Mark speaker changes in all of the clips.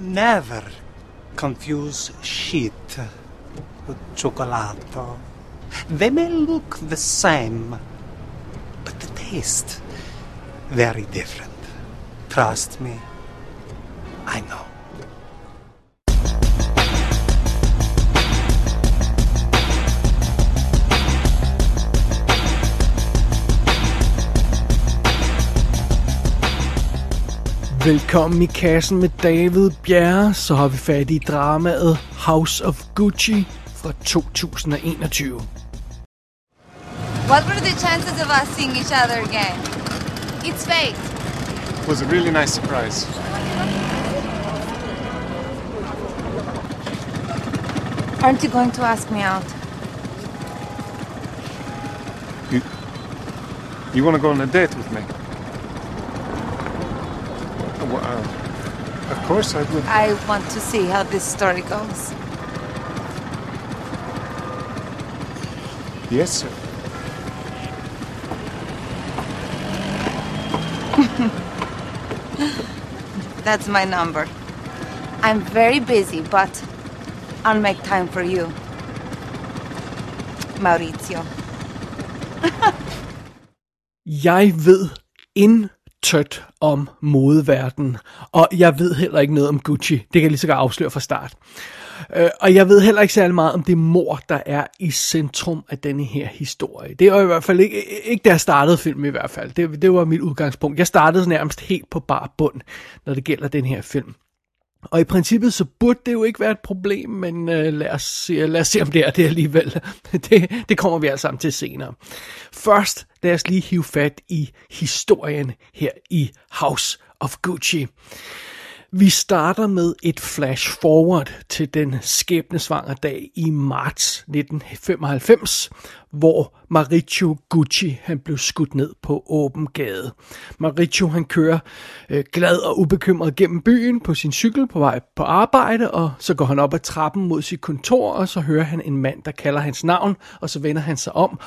Speaker 1: Never confuse shit with chocolato. They may look the same, but the taste very different. Trust me, I know.
Speaker 2: Velkommen i kassen med David Bjerre, så har vi fat i dramaet House of Gucci fra 2021.
Speaker 3: What were the chances of us seeing each other again? It's fate.
Speaker 4: It was a really nice surprise.
Speaker 3: Aren't you going to ask me out?
Speaker 4: You, you want to go on a date with me? Well, uh, of course I would.
Speaker 3: I want to see how this story goes.
Speaker 4: Yes, sir.
Speaker 3: That's my number. I'm very busy, but I'll make time for you. Maurizio.
Speaker 2: Jeg ved intet om modeverdenen, og jeg ved heller ikke noget om Gucci. Det kan jeg lige så godt afsløre fra start. Øh, og jeg ved heller ikke særlig meget om det mor, der er i centrum af denne her historie. Det var i hvert fald ikke, ikke da jeg startede filmen i hvert fald. Det, det var mit udgangspunkt. Jeg startede nærmest helt på bar bund, når det gælder den her film. Og i princippet så burde det jo ikke være et problem, men øh, lad, os se, lad os se, om det er det alligevel. det, det kommer vi altså sammen til senere. Først lad os lige hive fat i historien her i House of Gucci. Vi starter med et flash forward til den skæbnesvangre dag i marts 1995, hvor Mauricio Gucci han blev skudt ned på åben gade. Mauricio han kører øh, glad og ubekymret gennem byen på sin cykel på vej på arbejde, og så går han op ad trappen mod sit kontor, og så hører han en mand, der kalder hans navn, og så vender han sig om,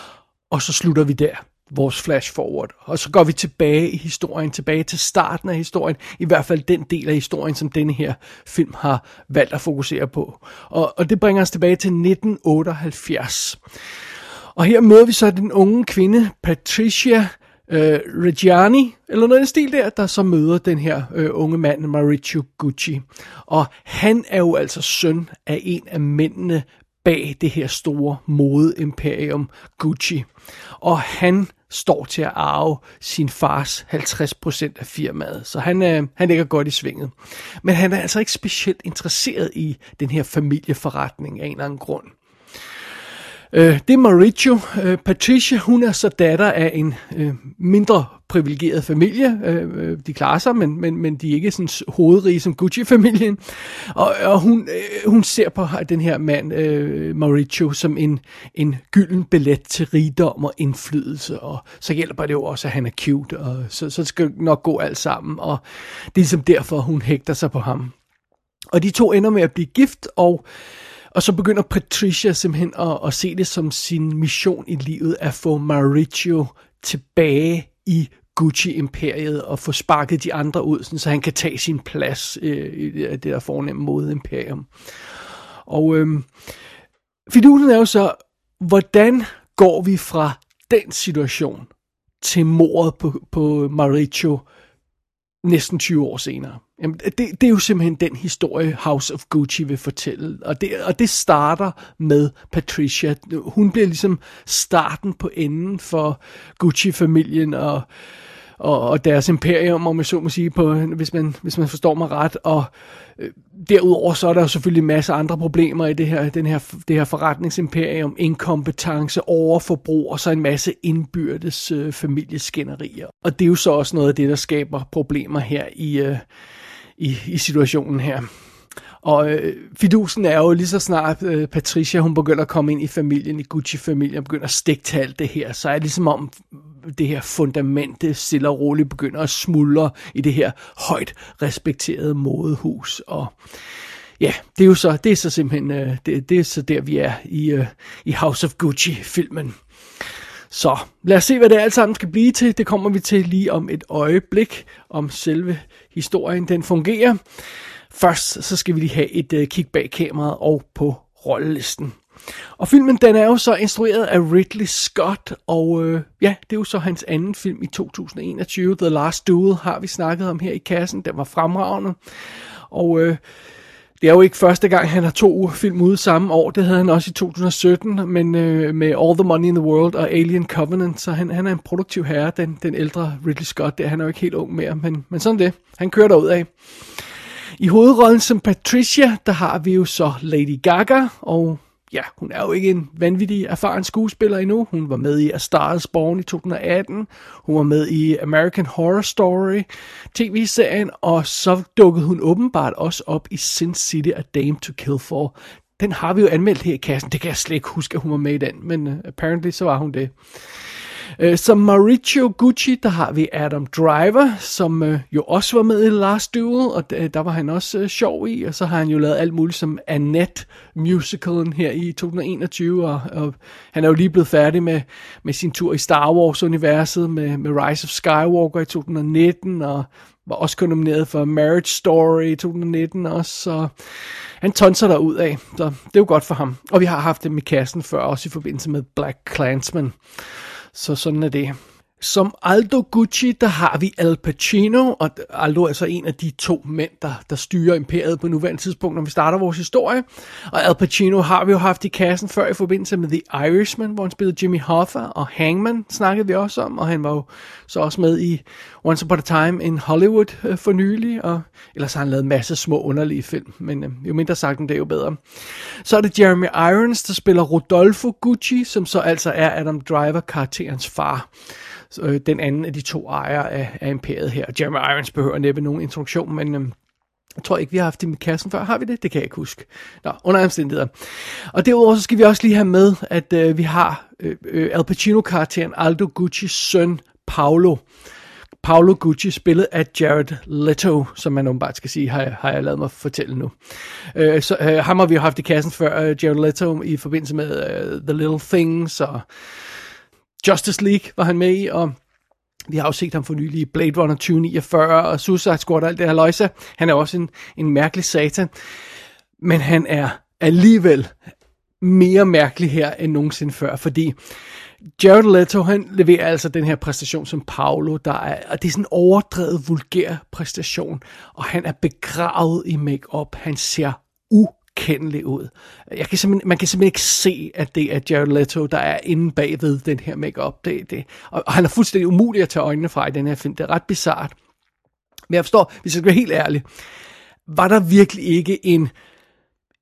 Speaker 2: og så slutter vi der vores flash forward. Og så går vi tilbage i historien, tilbage til starten af historien, i hvert fald den del af historien, som denne her film har valgt at fokusere på. Og, og det bringer os tilbage til 1978. Og her møder vi så den unge kvinde, Patricia øh, Reggiani, eller noget i stil der, der så møder den her øh, unge mand, Mauricio Gucci. Og han er jo altså søn af en af mændene bag det her store modeimperium Gucci. Og han står til at arve sin fars 50% af firmaet. Så han, øh, han ligger godt i svinget. Men han er altså ikke specielt interesseret i den her familieforretning af en eller anden grund. Øh, det er Mauricio. Øh, Patricia, hun er så datter af en øh, mindre privilegeret familie. Øh, øh, de klarer sig, men, men, men de er ikke sådan hovedrige som Gucci-familien. Og, og hun, øh, hun ser på den her mand, øh, Mauricio, som en, en gylden billet til rigdom og indflydelse. Og så hjælper det jo også, at han er cute, og så, så skal det nok gå alt sammen. Og det er ligesom derfor, hun hægter sig på ham. Og de to ender med at blive gift, og og så begynder Patricia simpelthen at, at se det som sin mission i livet at få Mauricio tilbage i Gucci-imperiet og få sparket de andre ud, sådan, så han kan tage sin plads øh, i det der fornemme mode-imperium. Og øh, fidusen er jo så, hvordan går vi fra den situation til mordet på, på Mauricio næsten 20 år senere? Jamen, det, det er jo simpelthen den historie, House of Gucci vil fortælle. Og det, og det starter med Patricia. Hun bliver ligesom starten på enden for Gucci-familien og, og, og deres imperium, om man så må sige, på, hvis, man, hvis man forstår mig ret. Og øh, derudover så er der jo selvfølgelig en masse andre problemer i det her, den her, det her forretningsimperium. Inkompetence, overforbrug og så en masse indbyrdes øh, familieskænderier. Og det er jo så også noget af det, der skaber problemer her i... Øh, i, i situationen her. Og øh, fidusen er jo lige så snart øh, Patricia, hun begynder at komme ind i familien, i Gucci-familien, begynder at stikke til alt det her, så er det ligesom om det her fundamente stille og roligt begynder at smuldre i det her højt respekterede modehus. Og ja, det er jo så, det er så simpelthen, øh, det, det er så der vi er i, øh, i House of Gucci-filmen. Så lad os se, hvad det alt sammen skal blive til. Det kommer vi til lige om et øjeblik, om selve historien den fungerer. først så skal vi lige have et uh, kig bag kameraet og på rollelisten. Og filmen den er jo så instrueret af Ridley Scott, og øh, ja, det er jo så hans anden film i 2021. The Last Duel har vi snakket om her i kassen, den var fremragende. Og øh, det er jo ikke første gang, han har to film ude samme år. Det havde han også i 2017, men øh, med All the Money in the World og Alien Covenant, så han, han er en produktiv herre, den, den ældre Ridley Scott. Der. Han er jo ikke helt ung mere, men, men sådan det. Han kører derud af. I hovedrollen som Patricia, der har vi jo så Lady Gaga, og ja, hun er jo ikke en vanvittig erfaren skuespiller endnu. Hun var med i A Star is Born i 2018. Hun var med i American Horror Story tv-serien, og så dukkede hun åbenbart også op i Sin City A Dame to Kill For. Den har vi jo anmeldt her i kassen. Det kan jeg slet ikke huske, at hun var med i den, men uh, apparently så var hun det. Øh, som Mauricio Gucci, der har vi Adam Driver, som øh, jo også var med i Last Duel, og der, der var han også øh, sjov i, og så har han jo lavet alt muligt som Annette musicalen her i 2021, og, og han er jo lige blevet færdig med, med sin tur i Star Wars-universet med, med Rise of Skywalker i 2019, og var også kun nomineret for Marriage Story i 2019 også, så han tonser der ud af, så det er jo godt for ham. Og vi har haft dem i kassen før, også i forbindelse med Black Clansman. Så sådan er det. Som Aldo Gucci, der har vi Al Pacino, og Aldo er så en af de to mænd, der, der styrer imperiet på nuværende tidspunkt, når vi starter vores historie. Og Al Pacino har vi jo haft i kassen før i forbindelse med The Irishman, hvor han spillede Jimmy Hoffa, og Hangman snakkede vi også om, og han var jo så også med i Once Upon a Time in Hollywood øh, for nylig, og ellers har han lavet en masse små underlige film, men øh, jo mindre sagt det, er jo bedre. Så er det Jeremy Irons, der spiller Rodolfo Gucci, som så altså er Adam Driver-karakterens far øh, den anden af de to ejere af, af imperiet her. Jeremy Irons behøver næppe nogen introduktion, men øh, jeg tror ikke, vi har haft det med kassen før. Har vi det? Det kan jeg ikke huske. Nå, under omstændigheder. Og derudover så skal vi også lige have med, at øh, vi har øh, øh, Al Pacino-karakteren Aldo Gucci's søn, Paolo. Paolo Gucci, spillet af Jared Leto, som man åbenbart skal sige, har har jeg lavet mig fortælle nu. Øh, så, øh, ham har vi jo haft i kassen før, øh, Jared Leto, i forbindelse med øh, The Little Things og Justice League var han med i, og vi har jo set ham for nylig i Blade Runner 2049 og Suicide Squad og alt det her løjse. Han er også en, en mærkelig satan. Men han er alligevel mere mærkelig her end nogensinde før, fordi Jared Leto, han leverer altså den her præstation som Paolo, der er, og det er sådan en overdrevet vulgær præstation, og han er begravet i makeup. Han ser u genkendelig ud. Jeg kan man kan simpelthen ikke se, at det er Jared Leto, der er inde bagved den her makeup. Det, det, og, og han er fuldstændig umulig at tage øjnene fra i den her film. Det er ret bizart. Men jeg forstår, hvis jeg skal være helt ærlig, var der virkelig ikke en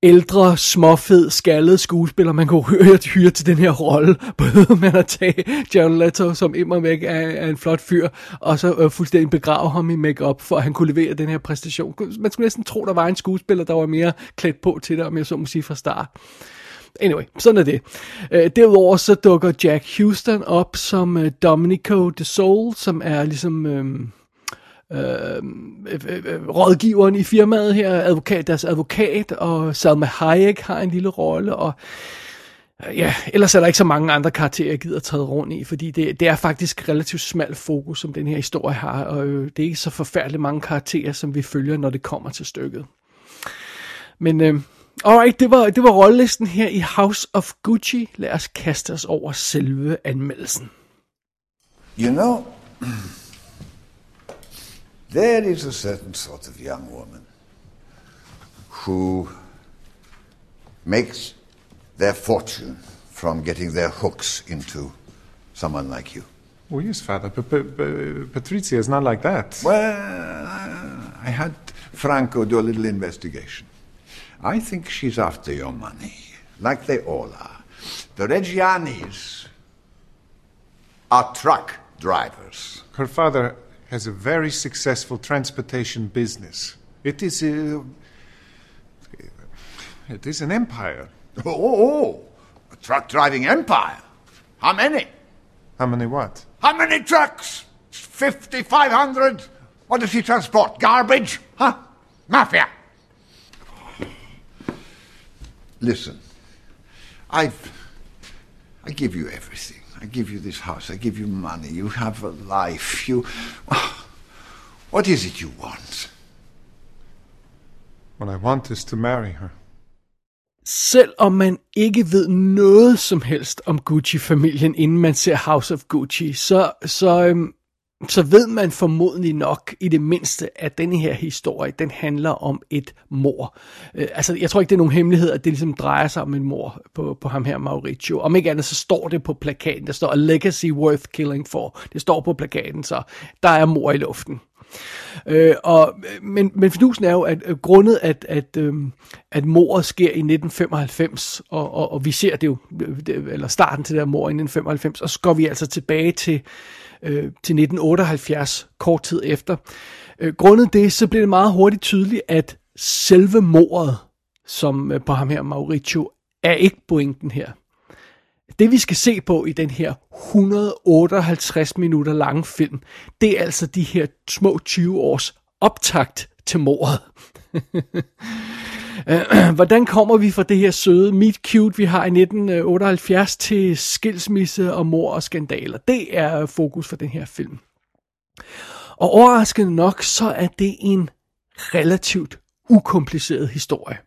Speaker 2: ældre, småfed, skaldet skuespiller, man kunne høre hyre til den her rolle. Både med at tage Jared Leto, som immer væk er, er en flot fyr, og så øh, fuldstændig begrave ham i makeup for at han kunne levere den her præstation. Man skulle næsten tro, der var en skuespiller, der var mere klædt på til det, om jeg så må sige fra start. Anyway, sådan er det. Øh, derudover så dukker Jack Houston op som øh, Dominico de Soul, som er ligesom... Øh, Øh, øh, øh, rådgiveren i firmaet her, advokat, deres advokat, og Salma Hayek har en lille rolle, og øh, ja, ellers er der ikke så mange andre karakterer, jeg gider træde rundt i, fordi det, det er faktisk relativt smalt fokus, som den her historie har, og øh, det er ikke så forfærdeligt mange karakterer, som vi følger, når det kommer til stykket. Men øh, alright, det var, det var rollelisten her i House of Gucci. Lad os kaste os over selve anmeldelsen.
Speaker 5: You know, There is a certain sort of young woman who makes their fortune from getting their hooks into someone like you.
Speaker 4: Oh, yes, Father. But, but, but Patrizia is not like that.
Speaker 5: Well, I had Franco do a little investigation. I think she's after your money, like they all are. The Reggianis are truck drivers.
Speaker 4: Her father has a very successful transportation business. It is a, it is an empire.
Speaker 5: Oh, oh, oh, a truck driving empire. How many?
Speaker 4: How many what?
Speaker 5: How many trucks? 5,500? What does he transport? Garbage? Huh? Mafia? Listen, I've. I give you everything. I give you this house, I give you money, you have a life, you. What is it you want?
Speaker 4: What I want is to marry her.
Speaker 2: Selvom man ikke ved noget som helst om Gucci-familien, inden man ser House of Gucci, så, så, øhm, så ved man formodentlig nok i det mindste, at denne her historie, den handler om et mor. Øh, altså, jeg tror ikke, det er nogen hemmelighed, at det ligesom drejer sig om en mor på, på ham her, Mauricio. Om ikke andet, så står det på plakaten. Der står, a legacy worth killing for. Det står på plakaten, så der er mor i luften. Øh, og, men, men fidusen er jo, at øh, grundet, at, at, øh, at mordet sker i 1995, og, og, og vi ser det jo, øh, eller starten til det her mord i 1995, og så går vi altså tilbage til, øh, til 1978, kort tid efter. Øh, grundet det, så bliver det meget hurtigt tydeligt, at selve mordet, som øh, på ham her, Mauricio, er ikke pointen her. Det vi skal se på i den her 158 minutter lange film, det er altså de her små 20 års optakt til mordet. Hvordan kommer vi fra det her søde meet cute, vi har i 1978, til skilsmisse og mor og skandaler? Det er fokus for den her film. Og overraskende nok, så er det en relativt ukompliceret historie.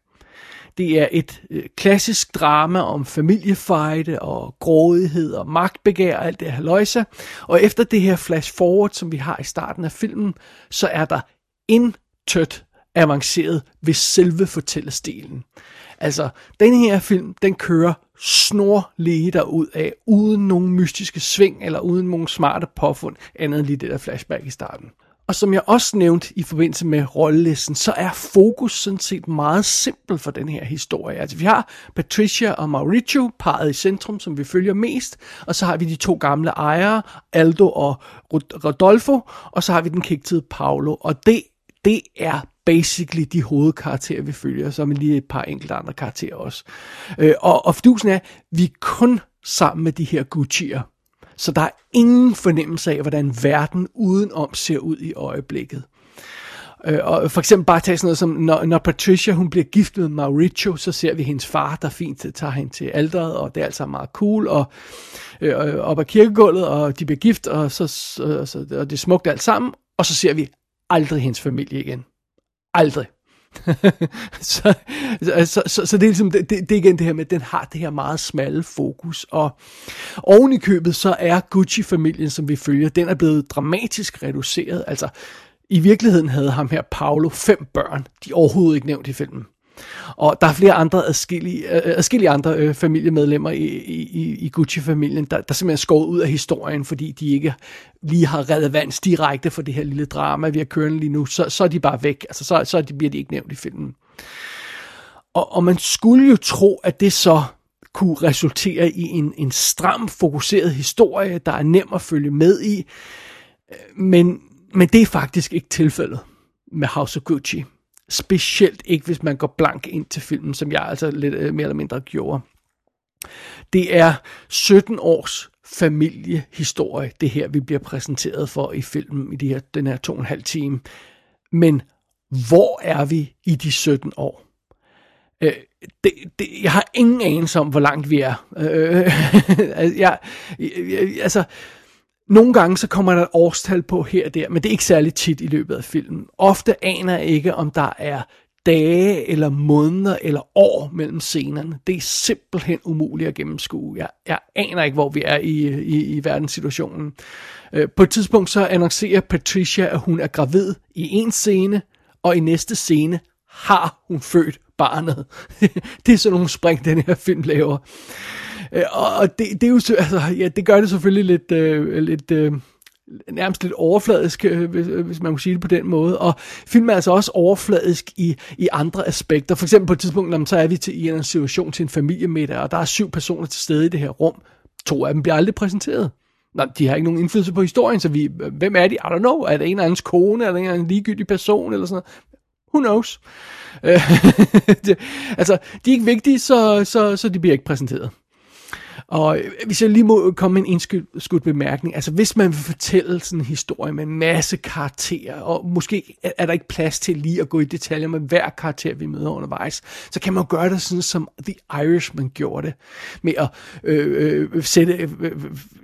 Speaker 2: Det er et øh, klassisk drama om familiefejde og grådighed og magtbegær og alt det her løjse. Og efter det her flash forward, som vi har i starten af filmen, så er der intet avanceret ved selve fortællestilen. Altså, den her film, den kører snorlige derud af, uden nogen mystiske sving, eller uden nogen smarte påfund, andet end lige det der flashback i starten. Og som jeg også nævnte i forbindelse med rollelisten, så er fokus sådan set meget simpel for den her historie. Altså vi har Patricia og Mauricio, parret i centrum, som vi følger mest, og så har vi de to gamle ejere, Aldo og Rodolfo, og så har vi den kægtede Paolo, og det, det er basically de hovedkarakterer, vi følger, så med lige et par enkelte andre karakterer også. Øh, og, og fordusen er, vi er kun sammen med de her Gucci'er. Så der er ingen fornemmelse af, hvordan verden udenom ser ud i øjeblikket. Øh, og for eksempel bare tage sådan noget som, når, når Patricia hun bliver gift med Mauricio, så ser vi hendes far, der fint tager hende til alderet, og det er altså meget cool, og øh, op ad kirkegulvet, og de bliver gift, og, så, så, så, og det er smukt alt sammen, og så ser vi aldrig hendes familie igen. Aldrig. så, så, så, så det er ligesom, det, det, det er igen det her med, at den har det her meget smalle fokus, og oven i købet, så er Gucci-familien, som vi følger, den er blevet dramatisk reduceret, altså i virkeligheden havde ham her Paolo fem børn, de er overhovedet ikke nævnt i filmen. Og der er flere andre adskillige, øh, øh adskillige andre øh, familiemedlemmer i, i, i Gucci-familien, der, der simpelthen er skåret ud af historien, fordi de ikke lige har relevans direkte for det her lille drama, vi har kørende lige nu. Så, så er de bare væk. Altså, så, så bliver de ikke nævnt i filmen. Og, og man skulle jo tro, at det så kunne resultere i en, en stram, fokuseret historie, der er nem at følge med i. Øh, men, men det er faktisk ikke tilfældet med House of Gucci. Specielt ikke, hvis man går blank ind til filmen, som jeg altså lidt øh, mere eller mindre gjorde. Det er 17 års familiehistorie, det her vi bliver præsenteret for i filmen i de her, den her to og en halv time. Men hvor er vi i de 17 år? Øh, det, det, jeg har ingen anelse om, hvor langt vi er. Øh, altså, jeg, jeg, altså, nogle gange så kommer der et årstal på her og der, men det er ikke særlig tit i løbet af filmen. Ofte aner jeg ikke, om der er dage eller måneder eller år mellem scenerne. Det er simpelthen umuligt at gennemskue. Jeg, jeg aner ikke, hvor vi er i, i, i verdenssituationen. Øh, på et tidspunkt så annoncerer Patricia, at hun er gravid i en scene, og i næste scene har hun født barnet. det er sådan nogle spring, den her film laver. Øh, og det, det er jo, altså, ja, det gør det selvfølgelig lidt, øh, lidt øh, nærmest lidt overfladisk, øh, hvis, øh, hvis man kunne sige det på den måde. Og filmen er altså også overfladisk i, i andre aspekter. For eksempel på et tidspunkt, når man, så er vi til, i en situation til en familiemiddag, og der er syv personer til stede i det her rum. To af dem bliver aldrig præsenteret. Nå, de har ikke nogen indflydelse på historien, så vi, hvem er de? I don't know. Er det en eller andens kone, eller en eller anden ligegyldig person, eller sådan noget? Who knows? altså, de er ikke vigtige, så, så, så de bliver ikke præsenteret. Og øh, hvis jeg lige må komme med en indskudt bemærkning, altså hvis man vil fortælle sådan en historie med en masse karakterer, og måske er der ikke plads til lige at gå i detaljer med hver karakter, vi møder undervejs, så kan man gøre det sådan, som The Irishman gjorde det, med at øh, øh, sætte, øh, øh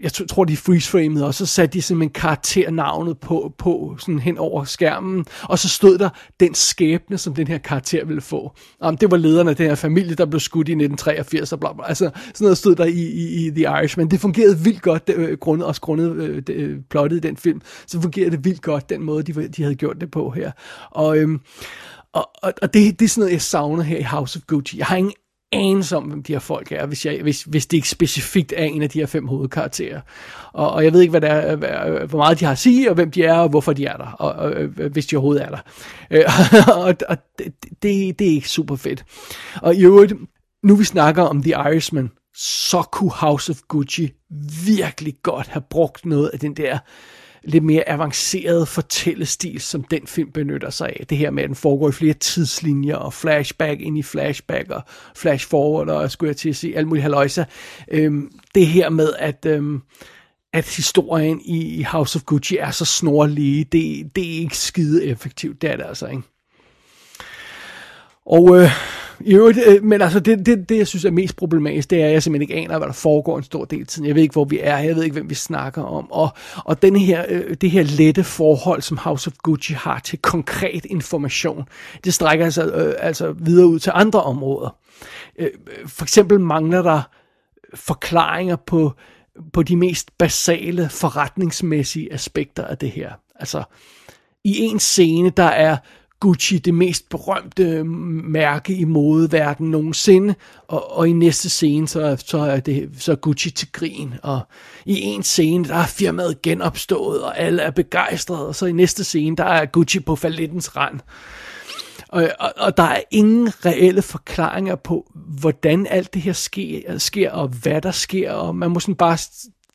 Speaker 2: jeg tror de freeze-framede, og så satte de simpelthen karakternavnet på, på sådan hen over skærmen, og så stod der den skæbne, som den her karakter ville få. Om det var lederen af den her familie, der blev skudt i 1983, og bla bla. Altså, sådan noget stod der i, i, i The Irishman. Det fungerede vildt godt, det, øh, grundet, også grundet øh, det, øh, plottet i den film, så fungerede det vildt godt, den måde, de, de havde gjort det på her. Og, øhm, og, og, og det, det er sådan noget, jeg savner her i House of Gucci. Jeg har ingen anelse om, hvem de her folk er, hvis, jeg, hvis, hvis det ikke specifikt er en af de her fem hovedkarakterer. Og, og jeg ved ikke, hvad der er, øh, hvor meget de har at sige, og hvem de er, og hvorfor de er der, og, og, og hvis de overhovedet er der. og og det, det, det er ikke super fedt. Og i øvrigt, nu vi snakker om The Irishman, så kunne House of Gucci virkelig godt have brugt noget af den der lidt mere avancerede fortællestil, som den film benytter sig af. Det her med, at den foregår i flere tidslinjer, og flashback ind i flashback, og flash forward, og skulle jeg til at sige, alt muligt haløjsa. Øhm, det her med, at... Øhm, at historien i House of Gucci er så snorlige, det, det er ikke skide effektivt, det er det altså ikke. Og øh, i øvrigt, øh, men altså det, det, det, jeg synes er mest problematisk, det er, at jeg simpelthen ikke aner, hvad der foregår en stor del af tiden. Jeg ved ikke, hvor vi er, jeg ved ikke, hvem vi snakker om. Og, og denne her, øh, det her lette forhold, som House of Gucci har til konkret information, det strækker sig altså, øh, altså videre ud til andre områder. Øh, for eksempel mangler der forklaringer på, på de mest basale forretningsmæssige aspekter af det her. Altså, i en scene, der er Gucci det mest berømte mærke i modeverdenen nogensinde, og, og i næste scene, så, så, er det, så er Gucci til grin, og i en scene, der er firmaet genopstået, og alle er begejstrede, og så i næste scene, der er Gucci på fallettens rand. Og, og, og der er ingen reelle forklaringer på, hvordan alt det her sker, sker og hvad der sker, og man må sådan bare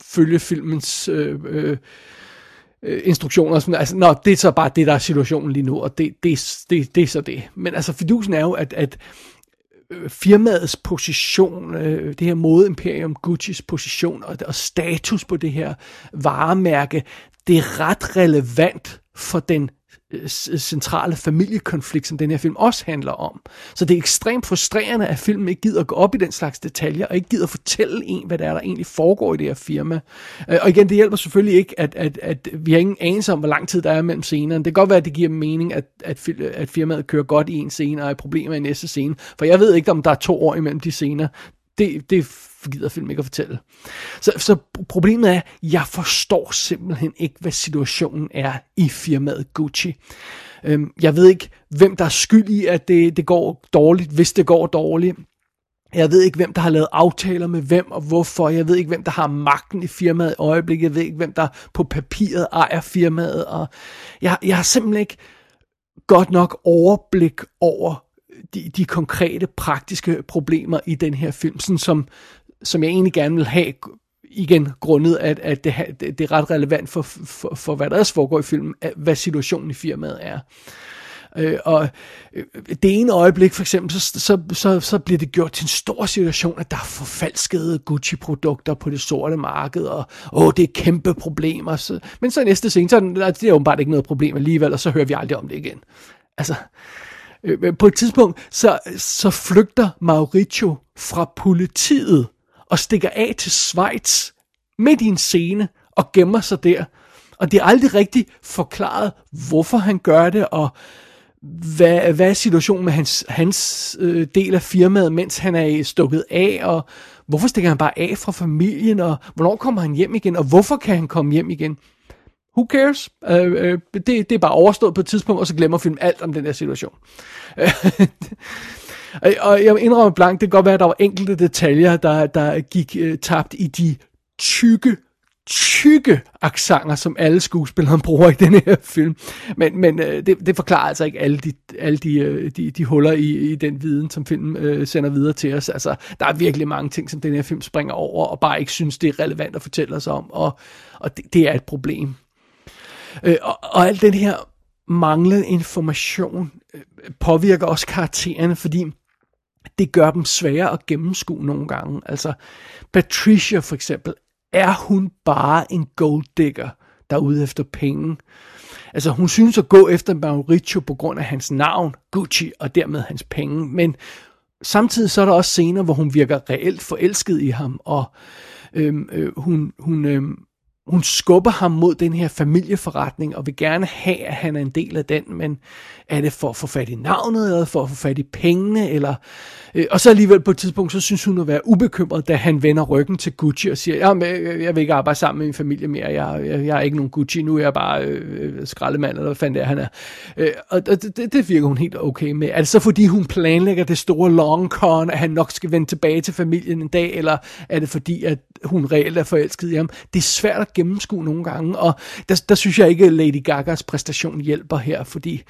Speaker 2: følge filmens... Øh, øh, øh, instruktioner. Sådan, altså, nå, det er så bare det, der er situationen lige nu, og det, det, det, det er så det. Men altså, fidusen er jo, at, at øh, firmaets position, øh, det her mode Imperium Gucci's position og, og status på det her varemærke, det er ret relevant for den Øh, centrale familiekonflikt, som den her film også handler om. Så det er ekstremt frustrerende, at filmen ikke gider at gå op i den slags detaljer, og ikke gider fortælle en, hvad der er, der egentlig foregår i det her firma. Øh, og igen, det hjælper selvfølgelig ikke, at, at, at vi har ingen anelse om, hvor lang tid der er mellem scenerne. Det kan godt være, at det giver mening, at, at, at firmaet kører godt i en scene, og er problemer i næste scene. For jeg ved ikke, om der er to år imellem de scener. Det, det gider film ikke at fortælle. Så, så problemet er, jeg forstår simpelthen ikke, hvad situationen er i firmaet Gucci. Øhm, jeg ved ikke, hvem der er skyld i, at det, det går dårligt, hvis det går dårligt. Jeg ved ikke, hvem der har lavet aftaler med hvem og hvorfor. Jeg ved ikke, hvem der har magten i firmaet i øjeblikket. Jeg ved ikke, hvem der på papiret ejer firmaet. Og jeg, jeg har simpelthen ikke godt nok overblik over de, de konkrete, praktiske problemer i den her film, sådan som, som jeg egentlig gerne vil have, igen grundet, at, at det, det, er ret relevant for, for, for, hvad der ellers foregår i filmen, hvad situationen i firmaet er. Øh, og øh, det ene øjeblik for eksempel, så, så, så, så bliver det gjort til en stor situation, at der er forfalskede Gucci-produkter på det sorte marked, og åh, det er kæmpe problemer. Så, men så næste scene, så er det er åbenbart ikke noget problem alligevel, og så hører vi aldrig om det igen. Altså, øh, Øh, på et tidspunkt, så, så flygter Mauricio fra politiet, og stikker af til Schweiz midt i en scene og gemmer sig der. Og det er aldrig rigtig forklaret, hvorfor han gør det, og hvad, hvad er situationen med hans, hans øh, del af firmaet, mens han er stukket af, og hvorfor stikker han bare af fra familien, og hvornår kommer han hjem igen, og hvorfor kan han komme hjem igen? Who cares? Øh, øh, det, det er bare overstået på et tidspunkt, og så glemmer film alt om den der situation. Øh, og jeg indrømmer blank, det kan godt være, at der var enkelte detaljer, der, der gik uh, tabt i de tykke, tykke aksanger, som alle skuespillere bruger i den her film. Men, men uh, det, det forklarer altså ikke alle de, alle de, uh, de, de huller i, i den viden, som filmen uh, sender videre til os. Altså, der er virkelig mange ting, som den her film springer over, og bare ikke synes, det er relevant at fortælle os om. Og, og det, det er et problem. Øh, og, og al den her manglende information øh, påvirker også karaktererne, fordi det gør dem svære at gennemskue nogle gange. Altså, Patricia for eksempel, er hun bare en gold digger, der er ude efter penge? Altså, hun synes at gå efter Mauricio på grund af hans navn, Gucci, og dermed hans penge, men samtidig så er der også scener, hvor hun virker reelt forelsket i ham, og øhm, øh, hun, hun, øhm, hun skubber ham mod den her familieforretning, og vil gerne have, at han er en del af den, men er det for at få fat i navnet, eller for at få fat i pengene, eller... Øh, og så alligevel på et tidspunkt, så synes hun at være ubekymret, da han vender ryggen til Gucci og siger, jeg, øh, øh, jeg vil ikke arbejde sammen med min familie mere, jeg, jeg, jeg er ikke nogen Gucci, nu er jeg bare øh, øh skraldemand, eller hvad fanden det er, han er. Øh, og det, det virker hun helt okay med. Er det så fordi, hun planlægger det store long con, at han nok skal vende tilbage til familien en dag, eller er det fordi, at hun reelt er forelsket i ham? Det er svært at gennemskue nogle gange, og der, der synes jeg ikke, at Lady Gagas præstation hjælper her, fordi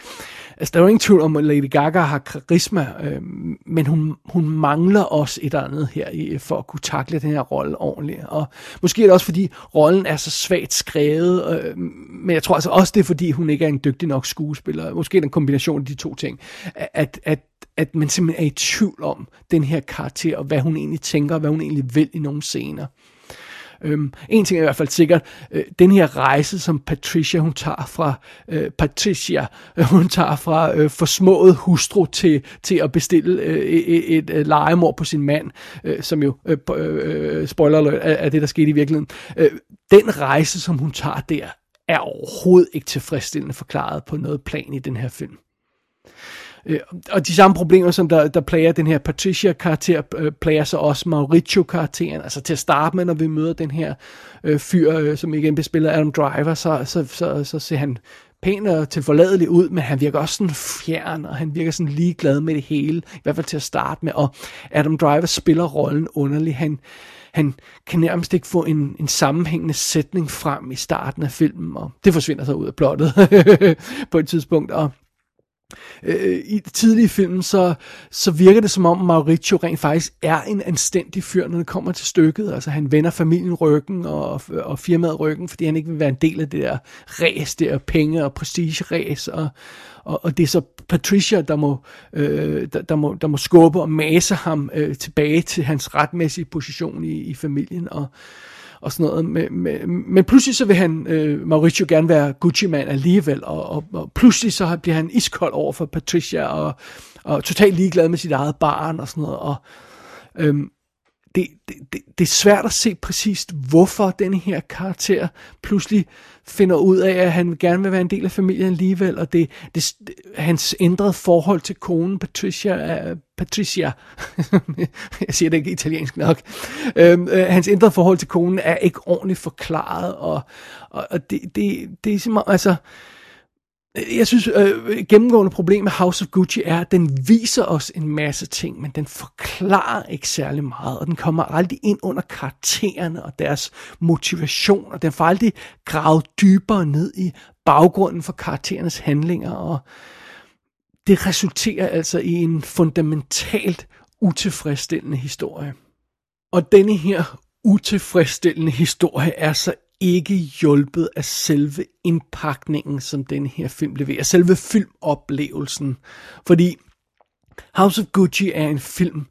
Speaker 2: Altså, der er jo ingen tvivl om, at Lady Gaga har karisma, øh, men hun, hun mangler også et eller andet her i, for at kunne takle den her rolle ordentligt. Og måske er det også, fordi rollen er så svagt skrevet, øh, men jeg tror altså også, det er, fordi hun ikke er en dygtig nok skuespiller. Måske er det en kombination af de to ting. At, at, at man simpelthen er i tvivl om den her karakter, og hvad hun egentlig tænker, og hvad hun egentlig vil i nogle scener. Øhm, en ting er i hvert fald sikkert, øh, den her rejse, som Patricia hun tager fra øh, Patricia, øh, hun tager fra øh, forsmået hustru til, til at bestille øh, e, e, et, øh, et, et legemord på sin mand, øh, som jo, øh, øh, spoiler alert, er, er det, der skete i virkeligheden. Øh, den rejse, som hun tager der, er overhovedet ikke tilfredsstillende forklaret på noget plan i den her film. Øh, og de samme problemer, som der, der plager den her Patricia-karakter, øh, plager så også Mauricio-karakteren. Altså til at starte med, når vi møder den her øh, fyr, øh, som igen bespiller Adam Driver, så, så, så, så ser han pæn og tilforladelig ud, men han virker også sådan fjern, og han virker sådan ligeglad med det hele, i hvert fald til at starte med, og Adam Driver spiller rollen underligt. Han, han kan nærmest ikke få en, en sammenhængende sætning frem i starten af filmen, og det forsvinder så ud af plottet på et tidspunkt, og øh, i tidlige film, så, så virker det som om Mauricio rent faktisk er en anstændig fyr, når det kommer til stykket. Altså han vender familien ryggen og, og firmaet ryggen, fordi han ikke vil være en del af det der ræs, der penge- og prestige-ræs. Og, og, og det er så Patricia, der må, øh, der, der, må, der må skubbe og mase ham øh, tilbage til hans retmæssige position i, i familien. Og, og sådan noget. Men, men, men pludselig så vil han, øh, Mauricio gerne være Gucci-mand alligevel, og, og, og pludselig så bliver han iskold over for Patricia, og, og totalt ligeglad med sit eget barn og sådan noget. Og, øhm, det, det, det, det er svært at se præcist, hvorfor den her karakter pludselig finder ud af, at han gerne vil være en del af familien alligevel, og det, det, hans ændrede forhold til konen Patricia, uh, Patricia, jeg siger det ikke italiensk nok, øhm, øh, hans ændrede forhold til konen er ikke ordentligt forklaret, og, og, og det, det, det er simpelthen, altså, jeg synes, øh, gennemgående problem med House of Gucci er, at den viser os en masse ting, men den forklarer ikke særlig meget, og den kommer aldrig ind under karaktererne og deres motivation, og den får aldrig gravet dybere ned i baggrunden for karakterernes handlinger, og det resulterer altså i en fundamentalt utilfredsstillende historie. Og denne her utilfredsstillende historie er så ikke hjulpet af selve indpakningen, som den her film leverer. Selve filmoplevelsen. Fordi House of Gucci er en film,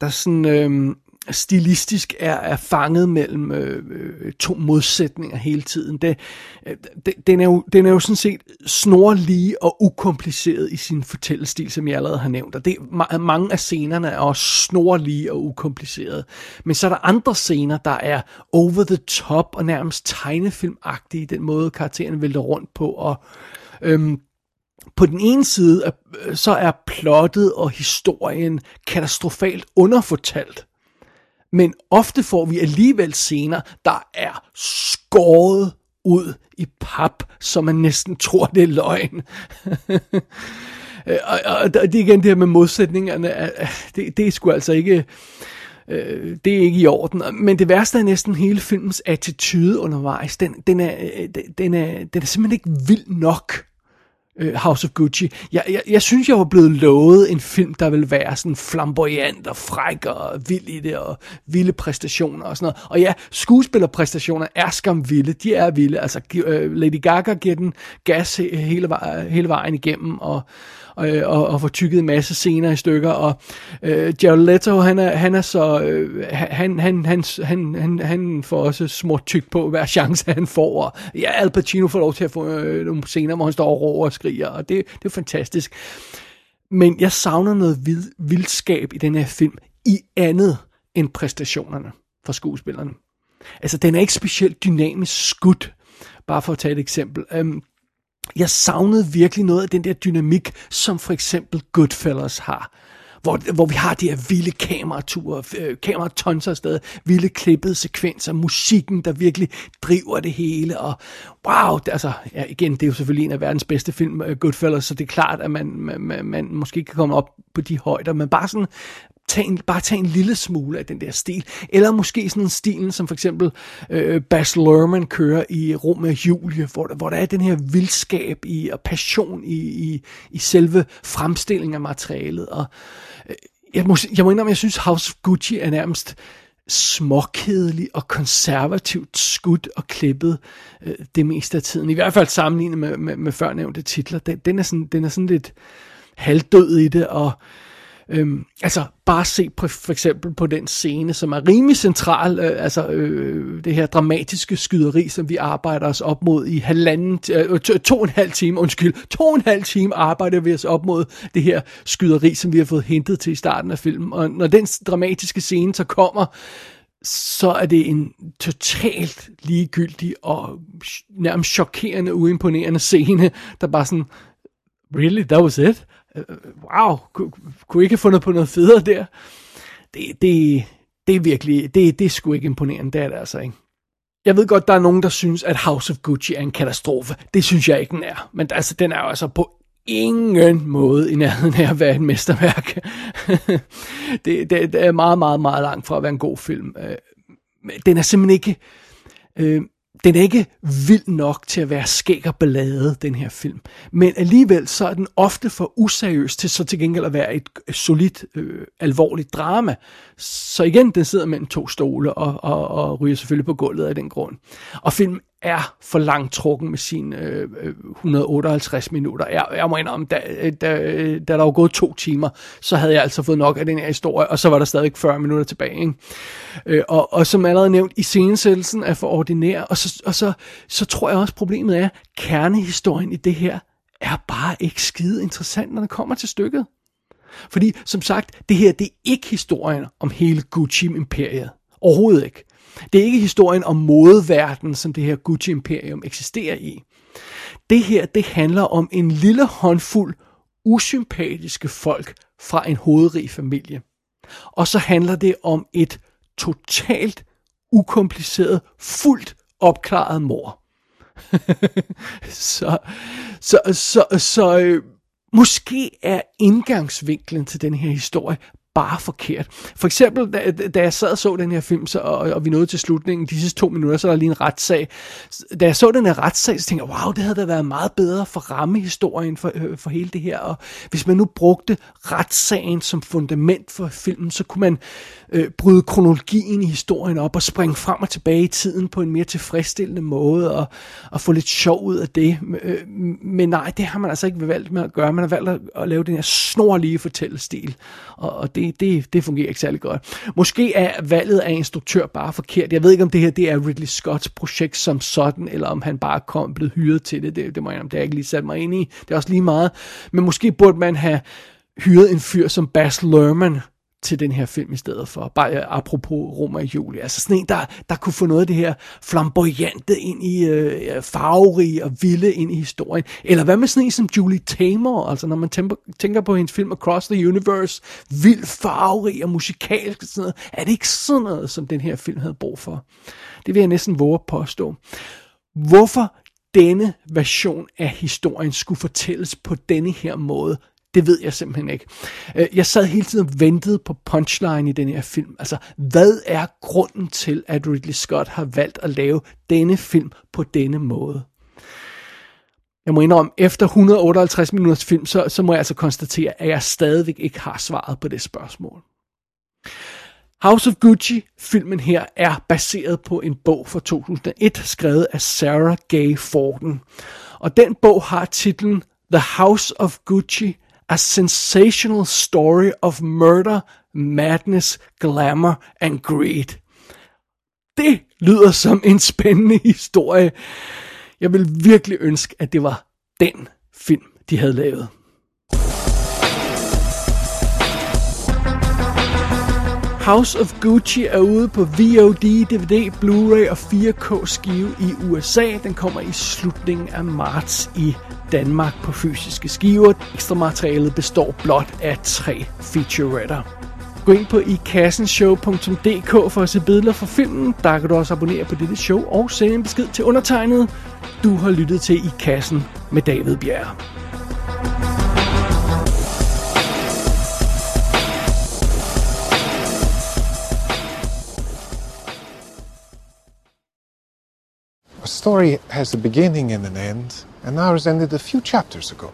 Speaker 2: der sådan øh, stilistisk er, er fanget mellem øh, øh, to modsætninger hele tiden. Det, øh, det, den, er jo, den er jo sådan set snorlige og ukompliceret i sin fortællestil, som jeg allerede har nævnt. Og det, mange af scenerne er også snorlige og ukomplicerede. Men så er der andre scener, der er over the top og nærmest tegnefilmagtige, den måde karakteren vælter rundt på. Og øhm, på den ene side, øh, så er plottet og historien katastrofalt underfortalt men ofte får vi alligevel scener, der er skåret ud i pap, så man næsten tror, det er løgn. og, og det er igen det her med modsætningerne, det, det er sgu altså ikke, øh, det er ikke i orden. Men det værste er næsten hele filmens attitude undervejs. Den, den, er, øh, den, er, den er simpelthen ikke vild nok Øh, House of Gucci. Jeg, jeg, jeg synes, jeg var blevet lovet en film, der vil være sådan flamboyant og fræk og vild i det, og vilde præstationer og sådan noget. Og ja, skuespillerpræstationer er skam vilde. De er vilde. Altså, øh, Lady Gaga giver den gas hele, hele vejen igennem, og, og, øh, og, og får tykket en masse scener i stykker, og øh, Jared Leto, han er, han er så, øh, han, han, han, han, han, han får også små tyk på hver chance, han får, og ja, Al Pacino får lov til at få øh, nogle scener, hvor han står og råber og skriger, og det, det er fantastisk. Men jeg savner noget vid, vildskab i den her film, i andet end præstationerne fra skuespillerne. Altså, den er ikke specielt dynamisk skudt, bare for at tage et eksempel. Um, jeg savnede virkelig noget af den der dynamik, som for eksempel Goodfellas har. Hvor, hvor vi har de her vilde kameraturer, øh, kameratons afsted, vilde klippede sekvenser, musikken, der virkelig driver det hele, og wow, det, altså, ja, igen, det er jo selvfølgelig en af verdens bedste film, øh, Goodfellas, så det er klart, at man, man, man måske kan komme op på de højder, men bare sådan tag en, bare tage en lille smule af den der stil. Eller måske sådan en stil, som for eksempel øh, Bas Lerman kører i Rom med Julie, hvor, hvor der er den her vildskab i, og passion i, i, i selve fremstillingen af materialet. Og, øh, jeg, må, jeg må indrømme, jeg synes House of Gucci er nærmest småkedelig og konservativt skudt og klippet øh, det meste af tiden. I hvert fald sammenlignet med, med, med førnævnte titler. Den, den, er sådan, den er sådan lidt halvdød i det, og øh, Øhm, altså bare se på, for eksempel på den scene, som er rimelig central, øh, altså øh, det her dramatiske skyderi, som vi arbejder os op mod i halvanden, øh, to, to og en halv time, undskyld, to og en halv time arbejder vi os op mod det her skyderi, som vi har fået hentet til i starten af filmen. Og når den dramatiske scene så kommer, så er det en totalt ligegyldig og nærmest chokerende, uimponerende scene, der bare sådan, really, that was it? Wow, kunne, kunne ikke have fundet på noget federe der? Det, det, det er virkelig, det, det er sgu ikke imponerende, det er det altså ikke. Jeg ved godt, der er nogen, der synes, at House of Gucci er en katastrofe. Det synes jeg ikke, den er. Men altså, den er jo altså på ingen måde i nærheden af at være et mesterværk. det, det, det er meget, meget, meget langt fra at være en god film. Øh, den er simpelthen ikke... Øh, den er ikke vild nok til at være skæg og ballade, den her film. Men alligevel så er den ofte for useriøs til så til gengæld at være et solidt, øh, alvorligt drama. Så igen, den sidder mellem to stole og, og, og ryger selvfølgelig på gulvet af den grund. Og filmen er for langt trukken med sine øh, øh 158 minutter. Jeg, jeg må indrømme, da, øh, da, øh, da der var gået to timer, så havde jeg altså fået nok af den her historie, og så var der stadig 40 minutter tilbage. Ikke? Øh, og, og som allerede nævnt, i scenesættelsen er for ordinær, og, så, og så, så tror jeg også, problemet er, kernehistorien i det her er bare ikke skide interessant, når det kommer til stykket. Fordi, som sagt, det her, det er ikke historien om hele Gucci-imperiet. Overhovedet ikke. Det er ikke historien om modeverden, som det her Gucci-imperium eksisterer i. Det her, det handler om en lille håndfuld usympatiske folk fra en hovedrig familie. Og så handler det om et totalt ukompliceret, fuldt opklaret mor. så, så, så, så øh, måske er indgangsvinklen til den her historie bare forkert. For eksempel, da, da jeg sad og så den her film, så, og, og vi nåede til slutningen, de sidste to minutter, så er der lige en retssag. Da jeg så den her retssag, så tænkte jeg, wow, det havde da været meget bedre for rammehistorien for, øh, for hele det her. Og hvis man nu brugte retssagen som fundament for filmen, så kunne man øh, bryde kronologien i historien op og springe frem og tilbage i tiden på en mere tilfredsstillende måde og, og få lidt sjov ud af det. Øh, men nej, det har man altså ikke valgt med at gøre. Man har valgt at, at lave den her snorlige fortællestil, og, og det, det, det fungerer ikke særlig godt. Måske er valget af instruktør bare forkert. Jeg ved ikke, om det her det er Ridley Scotts projekt som sådan, eller om han bare kom blevet hyret til det. Det, det må jeg det har jeg ikke lige sat mig ind i. Det er også lige meget. Men måske burde man have hyret en fyr som Bas Lerman, til den her film i stedet for. Bare øh, apropos Roma i juli. Altså sådan en, der, der kunne få noget af det her flamboyante ind i øh, farverige og vilde ind i historien. Eller hvad med sådan en som Julie Taymor? Altså når man tænker, tænker på hendes film Across the Universe, vild farverig og musikalsk og sådan noget. Er det ikke sådan noget, som den her film havde brug for? Det vil jeg næsten våge at påstå. Hvorfor denne version af historien skulle fortælles på denne her måde, det ved jeg simpelthen ikke. Øh, jeg sad hele tiden og ventede på punchline i den her film. Altså, hvad er grunden til, at Ridley Scott har valgt at lave denne film på denne måde? Jeg må indrømme, efter 158 minutters film, så, så må jeg altså konstatere, at jeg stadigvæk ikke har svaret på det spørgsmål. House of Gucci, filmen her, er baseret på en bog fra 2001, skrevet af Sarah Gay Forden. Og den bog har titlen The House of Gucci A sensational story of murder, madness, glamour and greed. Det lyder som en spændende historie. Jeg vil virkelig ønske, at det var den film, de havde lavet. House of Gucci er ude på VOD, DVD, Blu-ray og 4K skive i USA. Den kommer i slutningen af marts i Danmark på fysiske skiver. Ekstra materialet består blot af tre featuretter. Gå ind på ikassenshow.dk for at se billeder fra filmen. Der kan du også abonnere på dette show og sende en besked til undertegnet. Du har lyttet til I Kassen med David Bjerg.
Speaker 4: A story has a beginning and an end, and ours ended a few chapters ago.